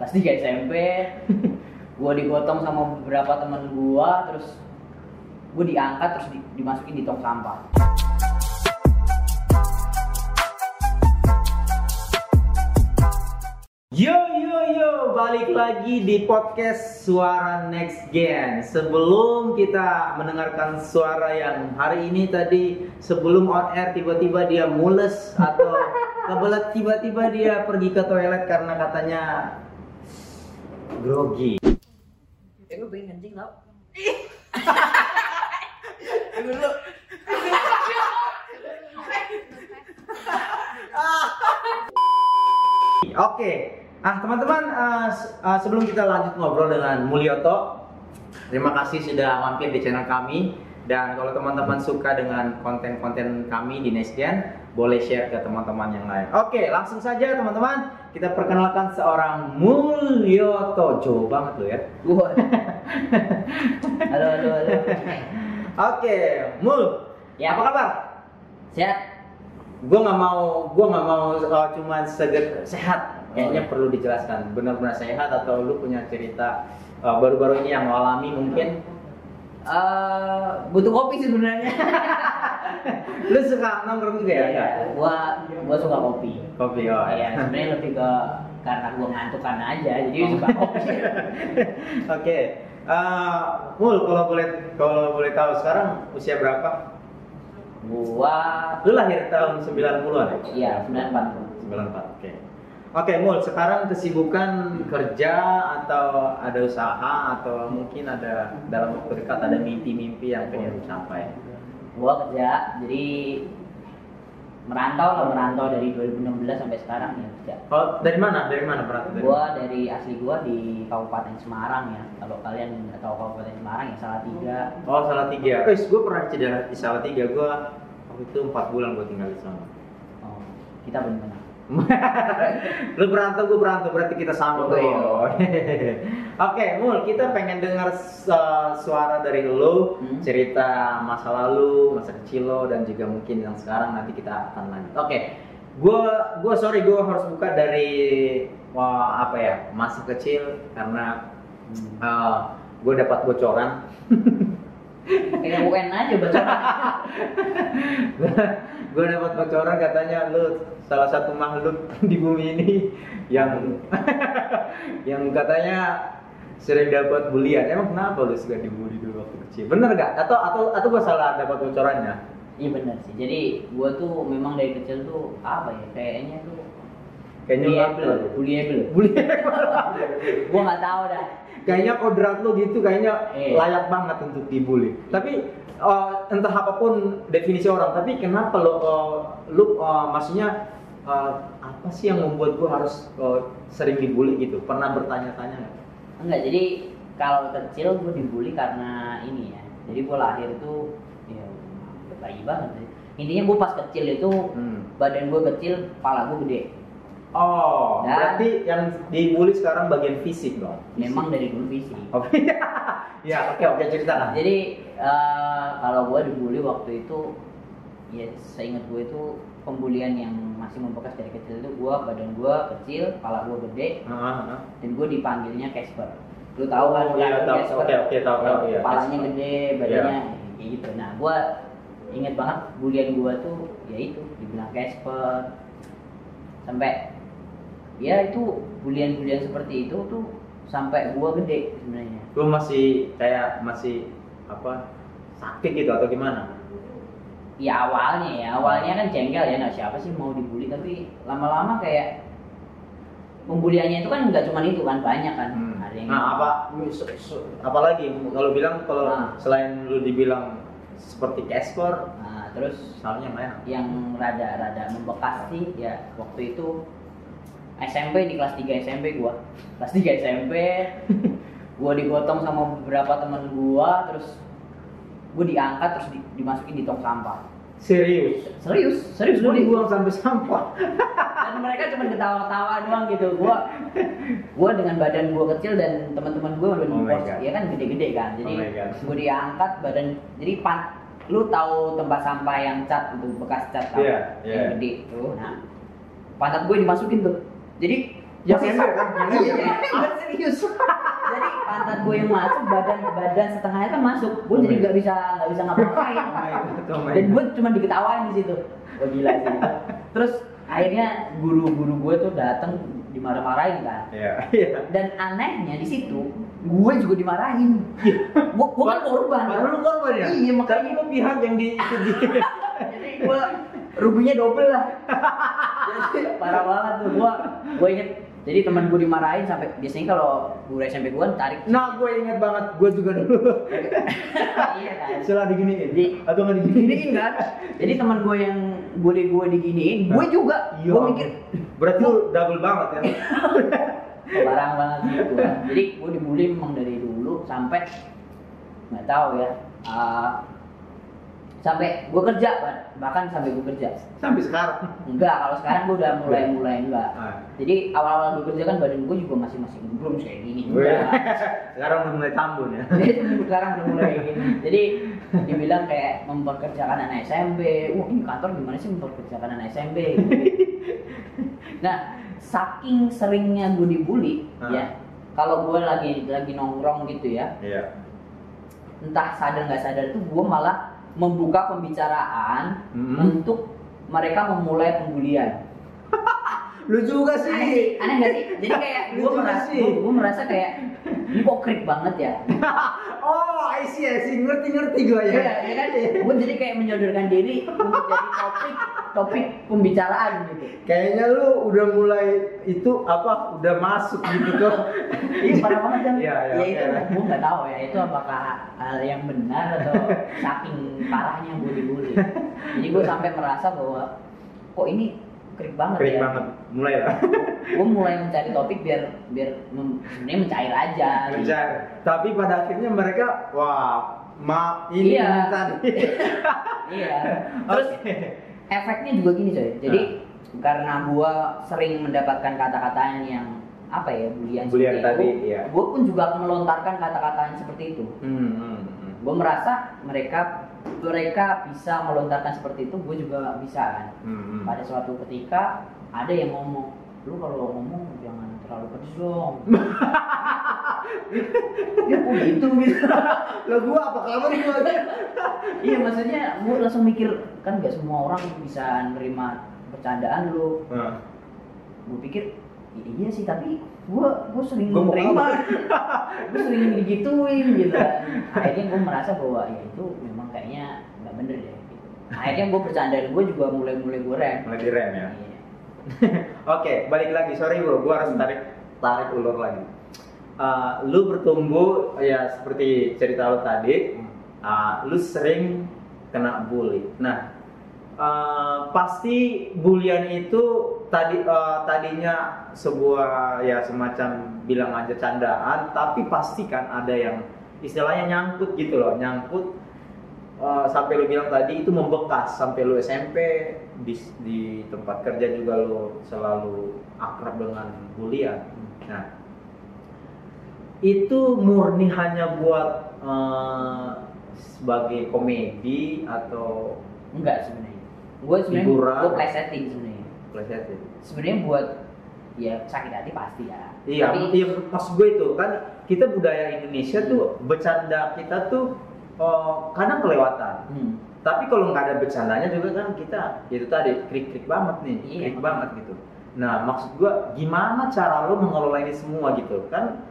kelas 3 SMP gue digotong sama beberapa temen gue terus gue diangkat terus di- dimasukin di tong sampah Yo yo yo, balik lagi di podcast Suara Next Gen. Sebelum kita mendengarkan suara yang hari ini tadi sebelum on air tiba-tiba dia mules atau kebelet tiba-tiba dia pergi ke toilet karena katanya grogi. eh gue pengen kencing tau Oke, ah teman-teman eh, eh, sebelum kita lanjut ngobrol dengan Mulyoto, terima kasih sudah mampir di channel kami. Dan kalau teman-teman suka dengan konten-konten kami di Nextgen, boleh share ke teman-teman yang lain. Oke, langsung saja teman-teman, kita perkenalkan seorang Mulyoto. Jauh banget lo ya. halo halo halo Oke, Mul, Ya. apa kabar? sehat gue nggak mau gue nggak mau uh, cuma seger sehat kayaknya perlu dijelaskan benar-benar sehat atau lu punya cerita uh, baru-baru ini yang alami mungkin Eh, butuh kopi sebenarnya lu suka nongkrong juga ya? Enggak? gua gua suka kopi. Kopi oh iya. Sebenarnya lebih ke karena gua ngantuk karena aja jadi suka kopi. Oke Uh, mul kalau boleh kalau boleh tahu sekarang usia berapa? Gua lu lahir tahun 90-an ya? Iya 94 94 oke. Oke, Mul, sekarang kesibukan kerja atau ada usaha atau mungkin ada dalam waktu dekat ada mimpi-mimpi yang pengen lu gua kerja jadi merantau lah merantau dari 2016 sampai sekarang ya kerja Oh, dari mana? Dari mana berarti? Dari gua dari asli gua di Kabupaten Semarang ya kalau kalian nggak tahu Kabupaten Semarang ya salah tiga Oh, salah tiga. Eh, gue pernah cedera di salah tiga. Gue waktu itu empat bulan gue tinggal di sana. oh, kita benar Lu berantau, gue berantau, berarti kita sama Oh, bro. Oke, Mul, kita pengen dengar uh, suara dari lu, Hmm. cerita masa lalu, masa kecil lo, dan juga mungkin yang sekarang nanti kita akan lanjut. Oke, gue gue sorry gue harus buka dari wah, apa ya masa kecil karena uh, gue dapat bocoran. kayak UN aja baca gue dapat bocoran katanya lu salah satu makhluk di bumi ini yang yang katanya sering dapat bulian. Emang kenapa lu suka dibully dulu waktu kecil? Bener gak? Atau atau atau gue salah dapat bocorannya? Iya benar sih. Jadi gua tuh memang dari kecil tuh apa ya? Kayaknya tuh Kayaknya bullyable, bullyable. Bully. gua nggak tahu dah. kayaknya kodrat lu gitu kayaknya Iya. layak banget untuk dibully. Tapi eh, entah apa pun definisi orang, tapi kenapa lo eh, lu eh, maksudnya eh, apa sih yang membuat gua harus eh, sering dibully gitu? Pernah bertanya-tanya nggak? Enggak, jadi kalau kecil gua dibully karena ini ya. Jadi gua lahir tuh ya bayi banget sih. Intinya gua pas kecil itu Hmm. badan gua kecil, kepala gua gede. Oh, Dan- berarti yang dibully sekarang bagian fisik dong? Memang dari dulu fisik. Oh, ya, oke oke ceritakan. Jadi eh, kalau gue dibully waktu itu, ya seingat gue itu pembulian yang masih membekas dari kecil itu gue badan gue kecil, kepala gue gede, Heeh, heeh. dan gue dipanggilnya Casper. Lu tahu kan? Oh, iya, kan tahu. Casper? Oke, oke, tahu, tahu, iya, Kepalanya Casper. gede, badannya kayak gitu. Nah, gue inget banget bulian gue tuh, ya itu dibilang Casper. Sampai ya itu bulian-bulian seperti itu tuh sampai gue gede sebenarnya. Lu masih kayak masih apa sakit gitu atau gimana? ya awalnya ya awalnya kan jengkel ya nah siapa sih mau dibully tapi lama-lama kayak pembuliannya itu kan nggak cuma itu kan banyak kan ada yang Nah, apa apalagi kalau bilang kalau Nah. selain lu dibilang seperti Casper, Nah, terus lain. yang rada-rada membekas sih ya waktu itu SMP di kelas 3 SMP gua kelas 3 SMP gua digotong sama beberapa teman gua terus gua diangkat terus di- dimasukin di tong sampah Serius? serius serius Lu gua di dibuang sampai sampah. dan mereka cuma ketawa-ketawa doang gitu gua gua dengan badan gua kecil dan teman-teman gua udah Oh di pos ya kan gede-gede kan jadi Oh gua diangkat badan jadi pan lu tahu tempat sampah yang cat itu bekas cat tau? Iya, yang iya. gede tuh nah pantat gue dimasukin tuh jadi Yang ember kan? Iya, serius. Jadi pantat gue yang masuk, badan badan setengahnya kan masuk. Gue jadi nggak bisa nggak bisa ngapa-ngapain. Dan gue cuma diketawain di situ. Gue gila sih. Terus akhirnya guru-guru gue tuh datang dimarah-marahin kan. Iya, iya. Dan anehnya di situ gue juga dimarahin. Gue gue kan korban. Baru lu korban ya? Iya, makanya- lu pihak yang di Jadi gue ruginya double lah. Jadi parah banget tuh gue. Gue inget. Jadi teman gue dimarahin sampai biasanya kalau guru SMP gue tarik. Nah, gue ingat banget, gue juga dulu iya kan. setelah diginiin Di- atau nggak diginiin kan. Jadi teman gue yang bully gue diginiin, gue juga. Iya. Gue mikir berarti lu double banget ya barang banget sih gue. Jadi gue dibully memang dari dulu sampai nggak tahu ya. ah, sampai gue kerja bahkan sampai gue kerja. Sampai sekarang? Enggak kalau sekarang gue udah mulai mulai enggak. Ah. jadi awal-awal gue kerja kan badan gue juga masih masih belum kayak gini. Enggak. Sekarang udah mulai tambun ya? Jadi sekarang udah mulai gini. Jadi dibilang kayak memperkerjakan anak SMP wah ini kantor gimana sih memperkerjakan anak SMP gitu. nah saking seringnya gue dibully Ah. ya kalau gue lagi lagi nongkrong gitu ya iya. entah sadar nggak sadar itu gue malah membuka pembicaraan Mhm. untuk mereka memulai pembulian. Lu juga aneh sih sih aneh nggak sih? Jadi kayak gue merasa sih. gue, gue merasa kayak ini kok krik banget ya? Oh I see I see. Ngerti ngerti gue ya. Iya, ya kan? Gue jadi kayak menyodorkan diri untuk jadi topik topik pembicaraan gitu. kayaknya lu udah mulai itu apa udah masuk gitu tuh Iya parah banget kan? Iya, iya, ya itu oke. gue nggak tahu ya itu apakah hal yang benar atau saking parahnya gue dibully. Jadi gue sampai merasa bahwa kok ini krik banget kering ya. banget mulai lah Gue mulai mencari topik biar biar sebenarnya mencair aja. gitu. Bencar. tapi pada akhirnya mereka wah ma ini Iya. ini tadi Iya. Terus Oke. Efeknya juga gini coy jadi karena gua sering mendapatkan kata-kata yang apa ya bulian, Bulian seperti tadi, itu, iya. gua pun juga melontarkan kata-kata yang seperti itu Hmm, hmm, hmm. gua merasa mereka mereka bisa melontarkan seperti itu gue juga bisa kan Hmm, hmm. pada suatu ketika ada yang ngomong lu kalau ngomong jangan terlalu pedes dong ya kok gitu gitu Lah gua apa kabar gua aja? iya maksudnya gue langsung mikir kan nggak semua orang bisa nerima bercandaan lu Nah, gue pikir "I- iya sih tapi gue gue sering Gua mau menerima gue sering digituin gitu kan akhirnya gue merasa bahwa ya itu memang kayaknya nggak bener deh gitu. akhirnya gue bercandaan gue juga mulai mulai gue rem mulai direm ya. Iya. Oke, balik lagi. Sorry bro, gua harus tarik tarik ulur lagi. Uh, lu bertumbuh ya seperti cerita lu tadi, uh, lu sering kena bully. Nah, uh, pasti bulian itu tadi uh, tadinya sebuah ya semacam bilang aja candaan, tapi pasti kan ada yang istilahnya nyangkut gitu loh, nyangkut uh, sampai lu bilang tadi itu membekas sampai lu SMP di, di tempat kerja juga lu selalu akrab dengan bulian. Nah, itu murni hanya buat uh, sebagai komedi atau enggak sebenarnya gue sebenarnya gue plesetin sebenarnya plesetin? sebenarnya buat ya sakit hati pasti ya Iya, tapi iya maksud gue itu kan kita budaya Indonesia tuh bercanda kita tuh uh, kadang kelewatan. hmm, Tapi kalau nggak ada bercandanya juga kan kita itu tadi krik-krik banget nih, Iya. krik banget gitu. Nah maksud gua gimana cara lo mengelola ini semua gitu kan?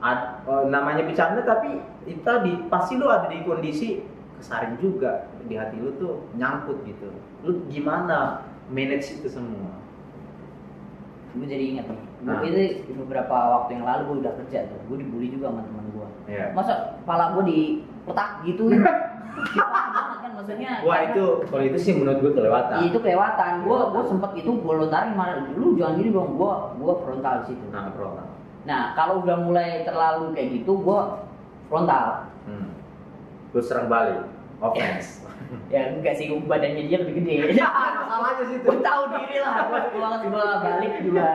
Ad- eh, namanya bercanda tapi itu tadi pasti lo ada di kondisi kesaring juga di hati lo tuh nyangkut gitu. Lo gimana manage itu semua? gue jadi ingat nih Nah. gue itu beberapa waktu yang lalu gue udah kerja tuh gue dibully juga sama teman gue Iya. masa kepala gue di petak gitu kan maksudnya Wah karena- itu kalau itu sih menurut gue kelewatan. Iya, itu kelewatan gue gue sempet itu gue lontarin malah dulu jangan gini dong gue gue frontal di situ Nah frontal. Nah kalau udah mulai terlalu kayak gitu gue frontal Hmm. Gue serang balik. Offense. ya enggak sih badannya dia lebih gede Masalahnya sih gue tahu diri lah gue gue gue balik juga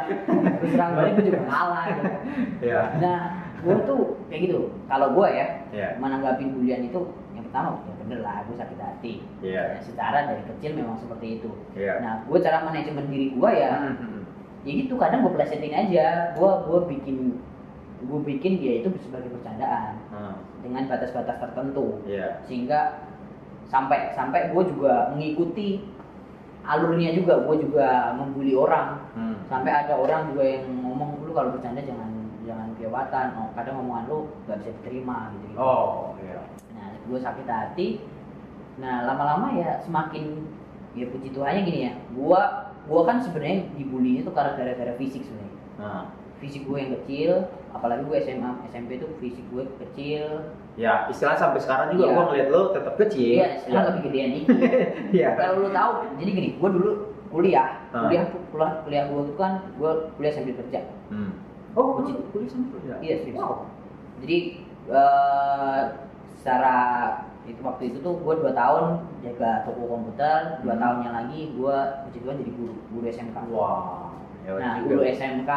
gue serang balik gue juga kalah gitu. Ya. nah gue tuh kayak gitu kalau gue ya Ya. menanggapi bulian itu yang pertama ya bener lah gue sakit hati Iya. Ya, secara dari kecil memang seperti itu Iya. nah gue cara manajemen diri gue ya hmm, hmm. Ya gitu kadang gue plesetin aja gue gue bikin gue bikin dia itu sebagai bercandaan Hmm. dengan batas-batas tertentu Iya. sehingga sampai sampai gue juga mengikuti alurnya juga gue juga membuli orang Hmm. sampai ada orang juga yang ngomong lu kalau bercanda jangan jangan kelewatan oh kadang omongan lu nggak bisa diterima gitu, gitu. Oh, iya. nah gue sakit hati nah lama-lama ya semakin ya puji Tuhannya gini ya gue gue kan sebenarnya dibully itu karena gara-gara fisik sebenarnya Nah, fisik gue yang kecil apalagi gue SMA SMP itu fisik gue kecil ya istilah sampai sekarang juga Iya. gua ngeliat lo tetap kecil. iya sekarang lebih gedean dikit Iya. kalau lu tahu jadi gini gue dulu kuliah Ah. kuliah kuliah kuliah gue itu kan gue kuliah sambil kerja Hmm. Oh, Kucing. kuliah sama kerja. iya serius Wow. jadi eh, secara itu waktu itu tuh gue dua tahun jaga toko komputer dua Hmm. tahunnya lagi gue puji Tuhan jadi guru guru SMK Wah. Ya, nah juga. guru SMK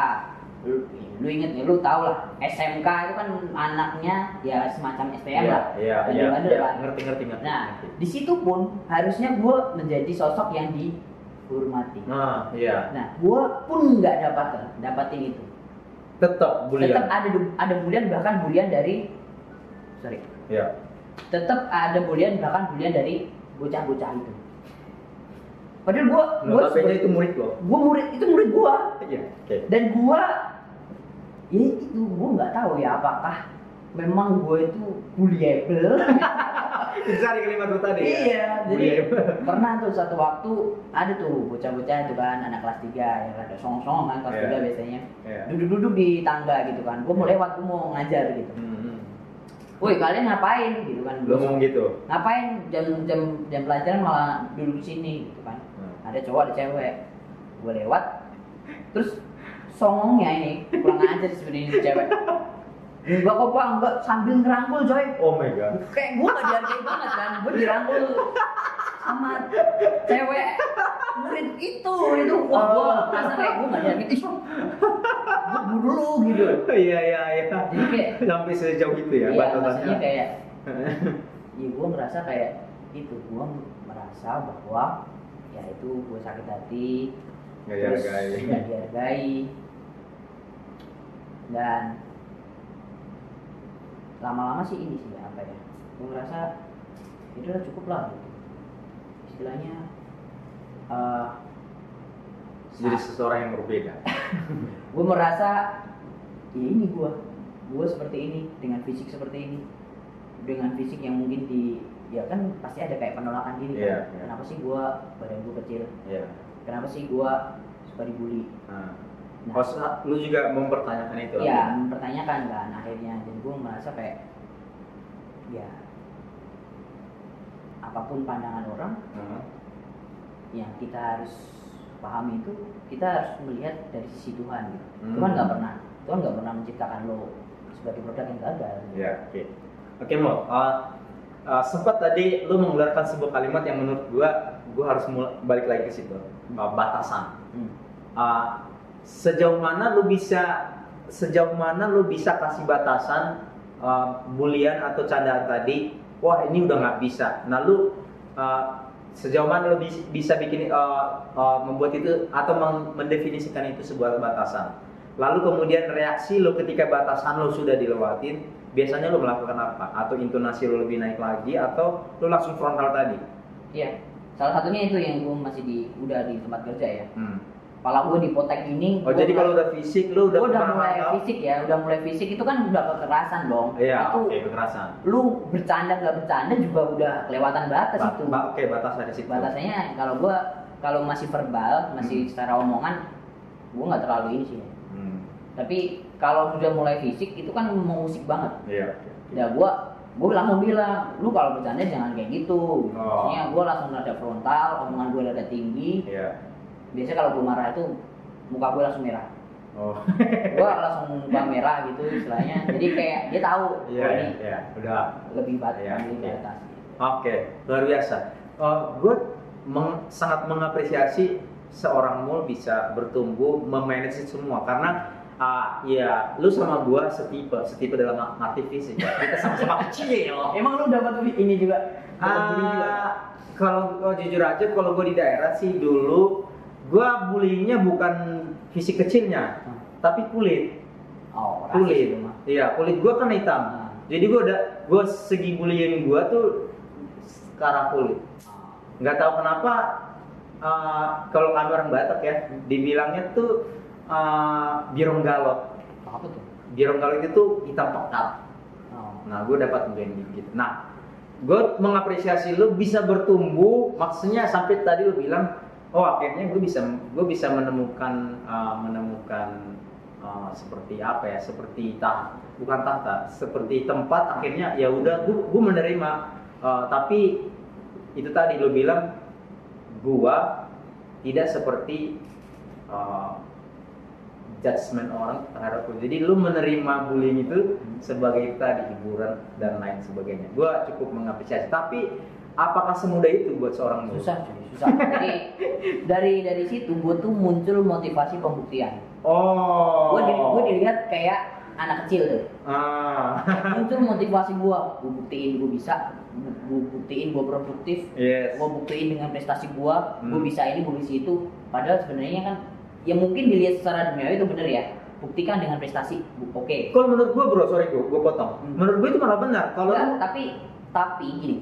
lu, lu inget ya lu tau lah SMK itu kan anaknya ya semacam STM Iya, lah iya, iya, Bandel-bandel iya. kan. Ngerti, ngerti, ngerti. nah di situ pun harusnya gue menjadi sosok yang dihormati Nah, iya. nah gue pun nggak dapat dapatin itu Tetap bulian. tetap ada ada bulian bahkan bulian dari sorry Iya. Tetap ada bulian bahkan bulian dari bocah-bocah itu padahal gua gua Notabene itu murid lo. gua murid itu murid gua Iya. Oke. dan gua ya itu gua nggak tahu ya apakah memang gua itu bullyable Bisa di kalimat lo tadi. ya? iya jadi Bullyable. pernah tuh satu waktu ada tuh bocah-bocah itu kan anak kelas 3 yang ada song-song kan kelas. 3 biasanya Iya. duduk-duduk di tangga gitu kan gua mau lewat gua mau ngajar gitu Hmm. Woi kalian ngapain? Gitu kan Lo ngomong gitu. ngapain? Jam jam jam pelajaran malah duduk di sini gitu kan. Hmm. ada cowok ada cewek. Gue lewat. Terus songongnya ini kurang ajar sebenarnya ini cewek. Enggak kok pak. Enggak sambil ngerangkul coy. Oh my god. kayak gue gak dihargai banget kan. Gue dirangkul sama cewek murid itu. Itu wah gue merasa kayak gue gak dihargai ih gue buru lu gitu Iya iya iya. jadi kayak Sampai sejauh itu ya iya maksudnya kayak ya gue ngerasa kayak itu gue merasa bahwa ya itu gue sakit hati terus dihargai. nggak dihargai dan lama-lama sih ini sih apa ya gue ngerasa itu udah cukup lah gitu. istilahnya eh Jadi seseorang yang berbeda. gue merasa ya ini gue gue seperti ini dengan fisik seperti ini dengan fisik yang mungkin di ya kan pasti ada kayak penolakan diri Iya, kan iya. kenapa sih gue badan gue kecil Iya. kenapa sih gue suka dibully Nah. Nah. Oh, lu juga mempertanyakan itu. ya mempertanyakan kan akhirnya dan gue merasa kayak ya apa pun pandangan orang Hmm. yang kita harus pahami itu kita harus melihat dari sisi Tuhan gitu. Hmm. Tuhan nggak pernah Tuhan nggak pernah menciptakan lo sebagai produk yang gagal Ya, oke. Oke, Mo. Uh, uh, sempat tadi lu mengeluarkan sebuah kalimat yang menurut gua gua harus balik lagi ke situ. Uh, batasan. Hmm. Uh, sejauh mana lu bisa sejauh mana lu bisa kasih batasan uh, bulian atau candaan tadi? Wah, ini udah nggak bisa. Nah, lu uh, sejauh mana bis- bisa bikin uh, uh, membuat itu atau mendefinisikan itu sebuah batasan? Lalu kemudian reaksi lo ketika batasan lo sudah dilewatin, biasanya lo melakukan apa? Atau intonasi lo lebih naik lagi atau lo langsung frontal tadi? Iya salah satunya itu yang gue masih di udah di tempat kerja ya Hmm. Kepala gue dipotek ini Oh jadi udah- kalau udah fisik lo udah udah mulai fisik ya udah mulai fisik itu kan udah kekerasan dong Iya, itu oke kekerasan. lu bercanda nggak bercanda juga udah kelewatan batas Ba- itu ba- Oke batasan di situ. batasannya kalau gua kalau masih verbal masih Hmm. secara omongan gua nggak terlalu ini sih Hmm. tapi kalau sudah mulai fisik itu kan mengusik banget Iya. oke. ya gua gua langsung bilang lu kalau bercanda jangan kayak gitu Oh. maksudnya gua langsung ada frontal omongan gua ada tinggi Iya. Biasanya kalau gua marah itu muka gua langsung merah Oh. gua langsung muka merah gitu istilahnya jadi kayak dia tahu Iya, oh, iya, ini iya. Udah. lebih batas Iya, lebih iya. batas Oke, luar biasa. gue sangat mengapresiasi seorang mul bisa bertumbuh memanage semua karena ah, ya lu sama gua setipe setipe dalam arti fisik ya. kita sama-sama kecil emang lu dapat ini juga Ah, kalau oh, jujur aja kalau gue di daerah sih dulu gue bullyingnya bukan fisik kecilnya, Hmm. tapi kulit. Oh, kulit. Iya, kulit gua kan hitam. Ah. Jadi gua udah gua segi bullying gua tuh sekarang kulit. Ah. Nggak tahu kenapa uh, kalau kami orang Batak ya, dibilangnya tuh uh, birong galot. Apa tuh? Birong galot itu hitam pekat. Oh. Nah, gue dapat bullying gitu. Nah, gue mengapresiasi lu bisa bertumbuh. Maksudnya sampai tadi lu bilang, oh akhirnya gue bisa gue bisa menemukan uh, menemukan uh, seperti apa ya? Seperti tah bukan tahta, seperti tempat. Akhirnya ya udah gue gue menerima. Uh, tapi itu tadi lu bilang gua tidak seperti uh, judgement orang terhadap lu. Jadi lu menerima bullying itu sebagai tadi hiburan dan lain sebagainya. Gua cukup mengapresiasi. Tapi apakah semudah itu buat seorang lu? Susah susah. Jadi dari dari situ gue tuh muncul motivasi pembuktian. Oh. Gue gue dilihat kayak anak kecil tuh. Ah. Muncul motivasi gue, gue buktiin gue bisa, gue buktiin gue produktif, yes. gue buktiin dengan prestasi gue, gue Hmm. bisa ini, gue bisa itu. Padahal sebenarnya kan, ya mungkin dilihat secara duniawi itu bener ya. Buktikan dengan prestasi, oke. Kalau menurut gua bro, sorry gua, gua potong. Hmm. Menurut gua itu malah benar. Kalau Enggak, lu- tapi tapi gini,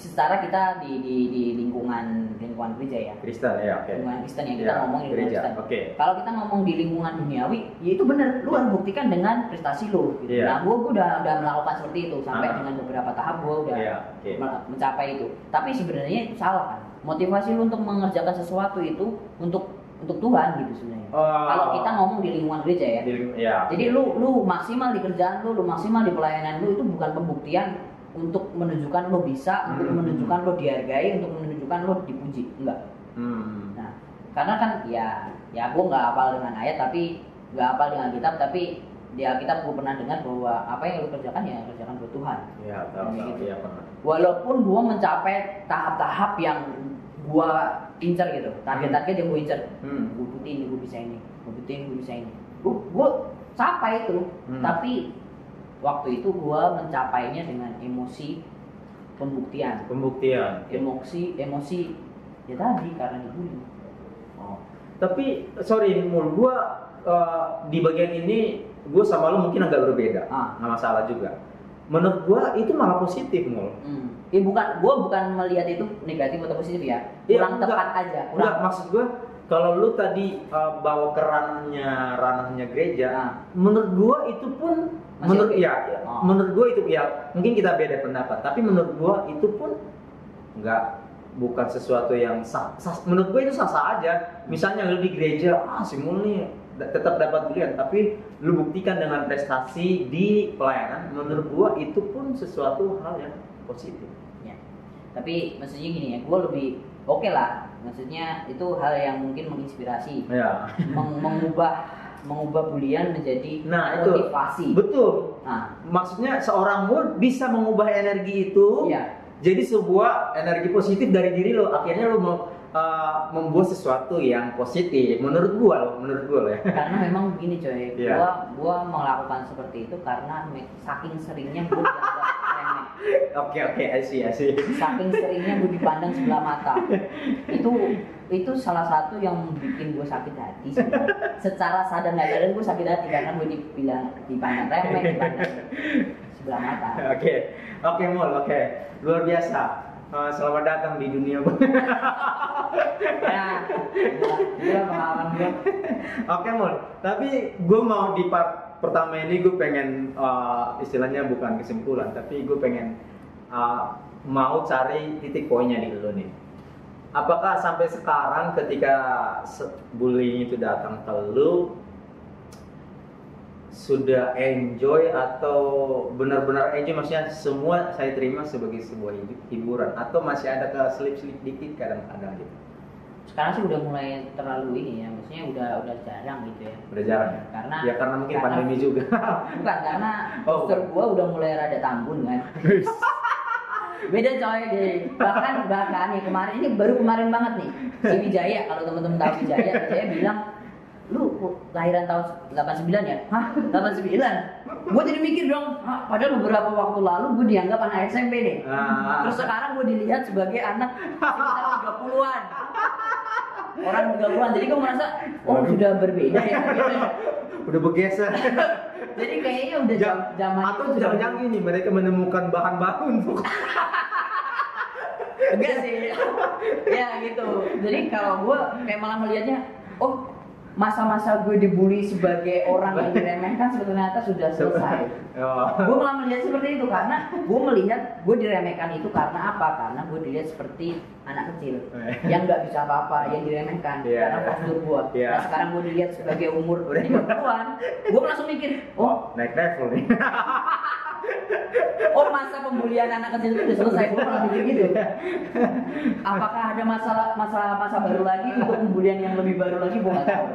secara kita di, di, di lingkungan lingkungan gereja ya, Kristen ya, oke. lingkungan Kristen ya kita Ya, ngomong lingkungan gereja, Kristen. oke. Kalau kita ngomong di lingkungan duniawi, ya itu bener, lu harus buktikan dengan prestasi lu. Gitu. Iya. Nah, gua, gua udah udah melakukan seperti itu sampai Ah. dengan beberapa tahap gua udah oke. me- mencapai itu. Tapi sebenarnya itu salah kan. Motivasi lu untuk mengerjakan sesuatu itu untuk untuk Tuhan gitu sebenarnya. Oh. Kalau kita ngomong di lingkungan gereja ya, Di- ya. jadi lu lu maksimal di kerjaan lu, lu maksimal di pelayanan lu itu bukan pembuktian untuk menunjukkan lu bisa, untuk Hmm. menunjukkan lu dihargai, untuk menunjukkan lu dipuji, enggak. Hmm. Nah, karena kan ya ya gua nggak hafal dengan ayat tapi nggak hafal dengan kitab tapi di Alkitab gua pernah dengar bahwa apa yang lu kerjakan ya kerjakan buat Tuhan. Ya, tahu, tahu. gitu. Iya, pernah. Walaupun gua mencapai tahap-tahap yang gua incer gitu, target-target yang gua incer, Hmm. gue buktiin gue bisa ini gue buktiin gue bisa ini gue gue capai itu Hmm. tapi waktu itu gue mencapainya dengan emosi pembuktian Pembuktian. emosi emosi ya tadi karena dibully Oh. Tapi sorry mul gua eh, di bagian ini gue sama lo mungkin agak berbeda. Ah. Nggak masalah juga. Menurut gua itu malah positif mul. hmm. eh bukan gue bukan melihat itu negatif atau positif ya Iya, kurang enggak. tepat aja kurang Enggak, maksud gua kalau lu tadi eh, bawa ke ranahnya gereja, Ah. menurut gua itu pun Masih menurut oke? ya, Oh. menurut gua itu ya mungkin kita beda pendapat, tapi menurut gua itu pun enggak bukan sesuatu yang sah, sah- menurut gua itu sah-sah aja. Misalnya lu di gereja, ah si da- tetap dapat bulian, tapi lu buktikan dengan prestasi di pelayanan, menurut gua itu pun sesuatu hal yang positif. Ya. Tapi maksudnya gini ya, gue lebih oke lah. Maksudnya itu hal yang mungkin menginspirasi, Ya. meng- mengubah mengubah bulian menjadi Nah, itu. motivasi. Betul. Nah, maksudnya seorang mood bisa mengubah energi itu iya. jadi sebuah energi positif dari diri lo akhirnya lo mau uh, membuat sesuatu yang positif menurut gua lo menurut gua lo ya Karena memang begini coy, Iya. gua gua melakukan seperti itu karena saking seringnya gua dianggap remeh. oke oke asih asih Saking seringnya gua dipandang sebelah mata. Itu itu salah satu yang bikin gue sakit hati sebenarnya. Secara sadar nggak sadar gue sakit hati karena gue dibilang dipandang remeh, dipandang sebelah mata. oke oke mul oke luar biasa Uh, selamat datang di dunia gua. Ya, itulah pengalaman gue. Oke mul, tapi gue mau di part pertama ini gue pengen uh, istilahnya bukan kesimpulan, tapi gue pengen uh, mau cari titik poinnya di lo nih. Apakah sampai sekarang ketika bullying itu datang ke lu sudah enjoy atau benar-benar enjoy? Maksudnya semua saya terima sebagai sebuah hibu- hiburan atau masih ada keselip-selip dikit kadang-kadang gitu? Sekarang sih udah mulai terlalu ini ya, maksudnya udah udah jarang gitu ya. udah jarang ya? Karena ya karena mungkin karena- pandemi juga. Bukan karena Oh, gua udah mulai rada tambun kan. Beda coy deh. Bahkan bahkan ya kemarin ini baru kemarin banget nih. Si Wijaya kalau teman-teman tahu Wijaya, Wijaya bilang lu lahiran tahun 89 ya? Hah? 89? Gue jadi mikir dong, Hah, padahal beberapa waktu lalu gue dianggap anak SMP nih. Ah. Terus sekarang gue dilihat sebagai anak sekitar 30-an. orang 30-an. Jadi gue merasa oh Waduh. sudah berbeda ya. gitu ya. Udah bergeser. Jadi kayaknya udah jam Jam- zaman atau jangan-jangan gini mereka menemukan bahan baru untuk enggak sih. ya gitu. Jadi kalau gue kayak malah melihatnya oh masa-masa gue dibully sebagai orang yang diremehkan sebetulnya sudah selesai. Oh. gue malah melihat seperti itu karena gue melihat gue diremehkan itu karena apa karena gue dilihat seperti anak kecil yang nggak bisa apa-apa yang diremehkan Iya, karena iya. postur gue Iya. nah sekarang gue dilihat sebagai umur udah 30-an gue langsung mikir oh Oh, naik level nih. Oh masa pembulian anak kecil itu udah selesai gue malah mikir gitu apakah ada masalah masa masa baru lagi untuk pembulian yang lebih baru lagi gue nggak tahu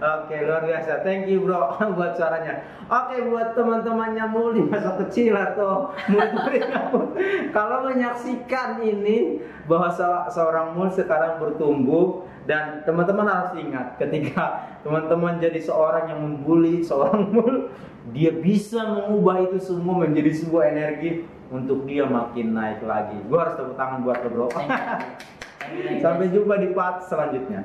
Oke, luar biasa. Thank you, Bro, buat suaranya. Oke, buat teman-temannya Muli masa kecil atau murid-murid kalau menyaksikan ini bahwa se- seorang mul sekarang bertumbuh dan teman-teman harus ingat ketika teman-teman jadi seorang yang membuli seorang mul, dia bisa mengubah itu semua menjadi sebuah energi untuk dia makin naik lagi. Gua harus tepuk tangan buat lo, Bro. Sampai jumpa di part selanjutnya.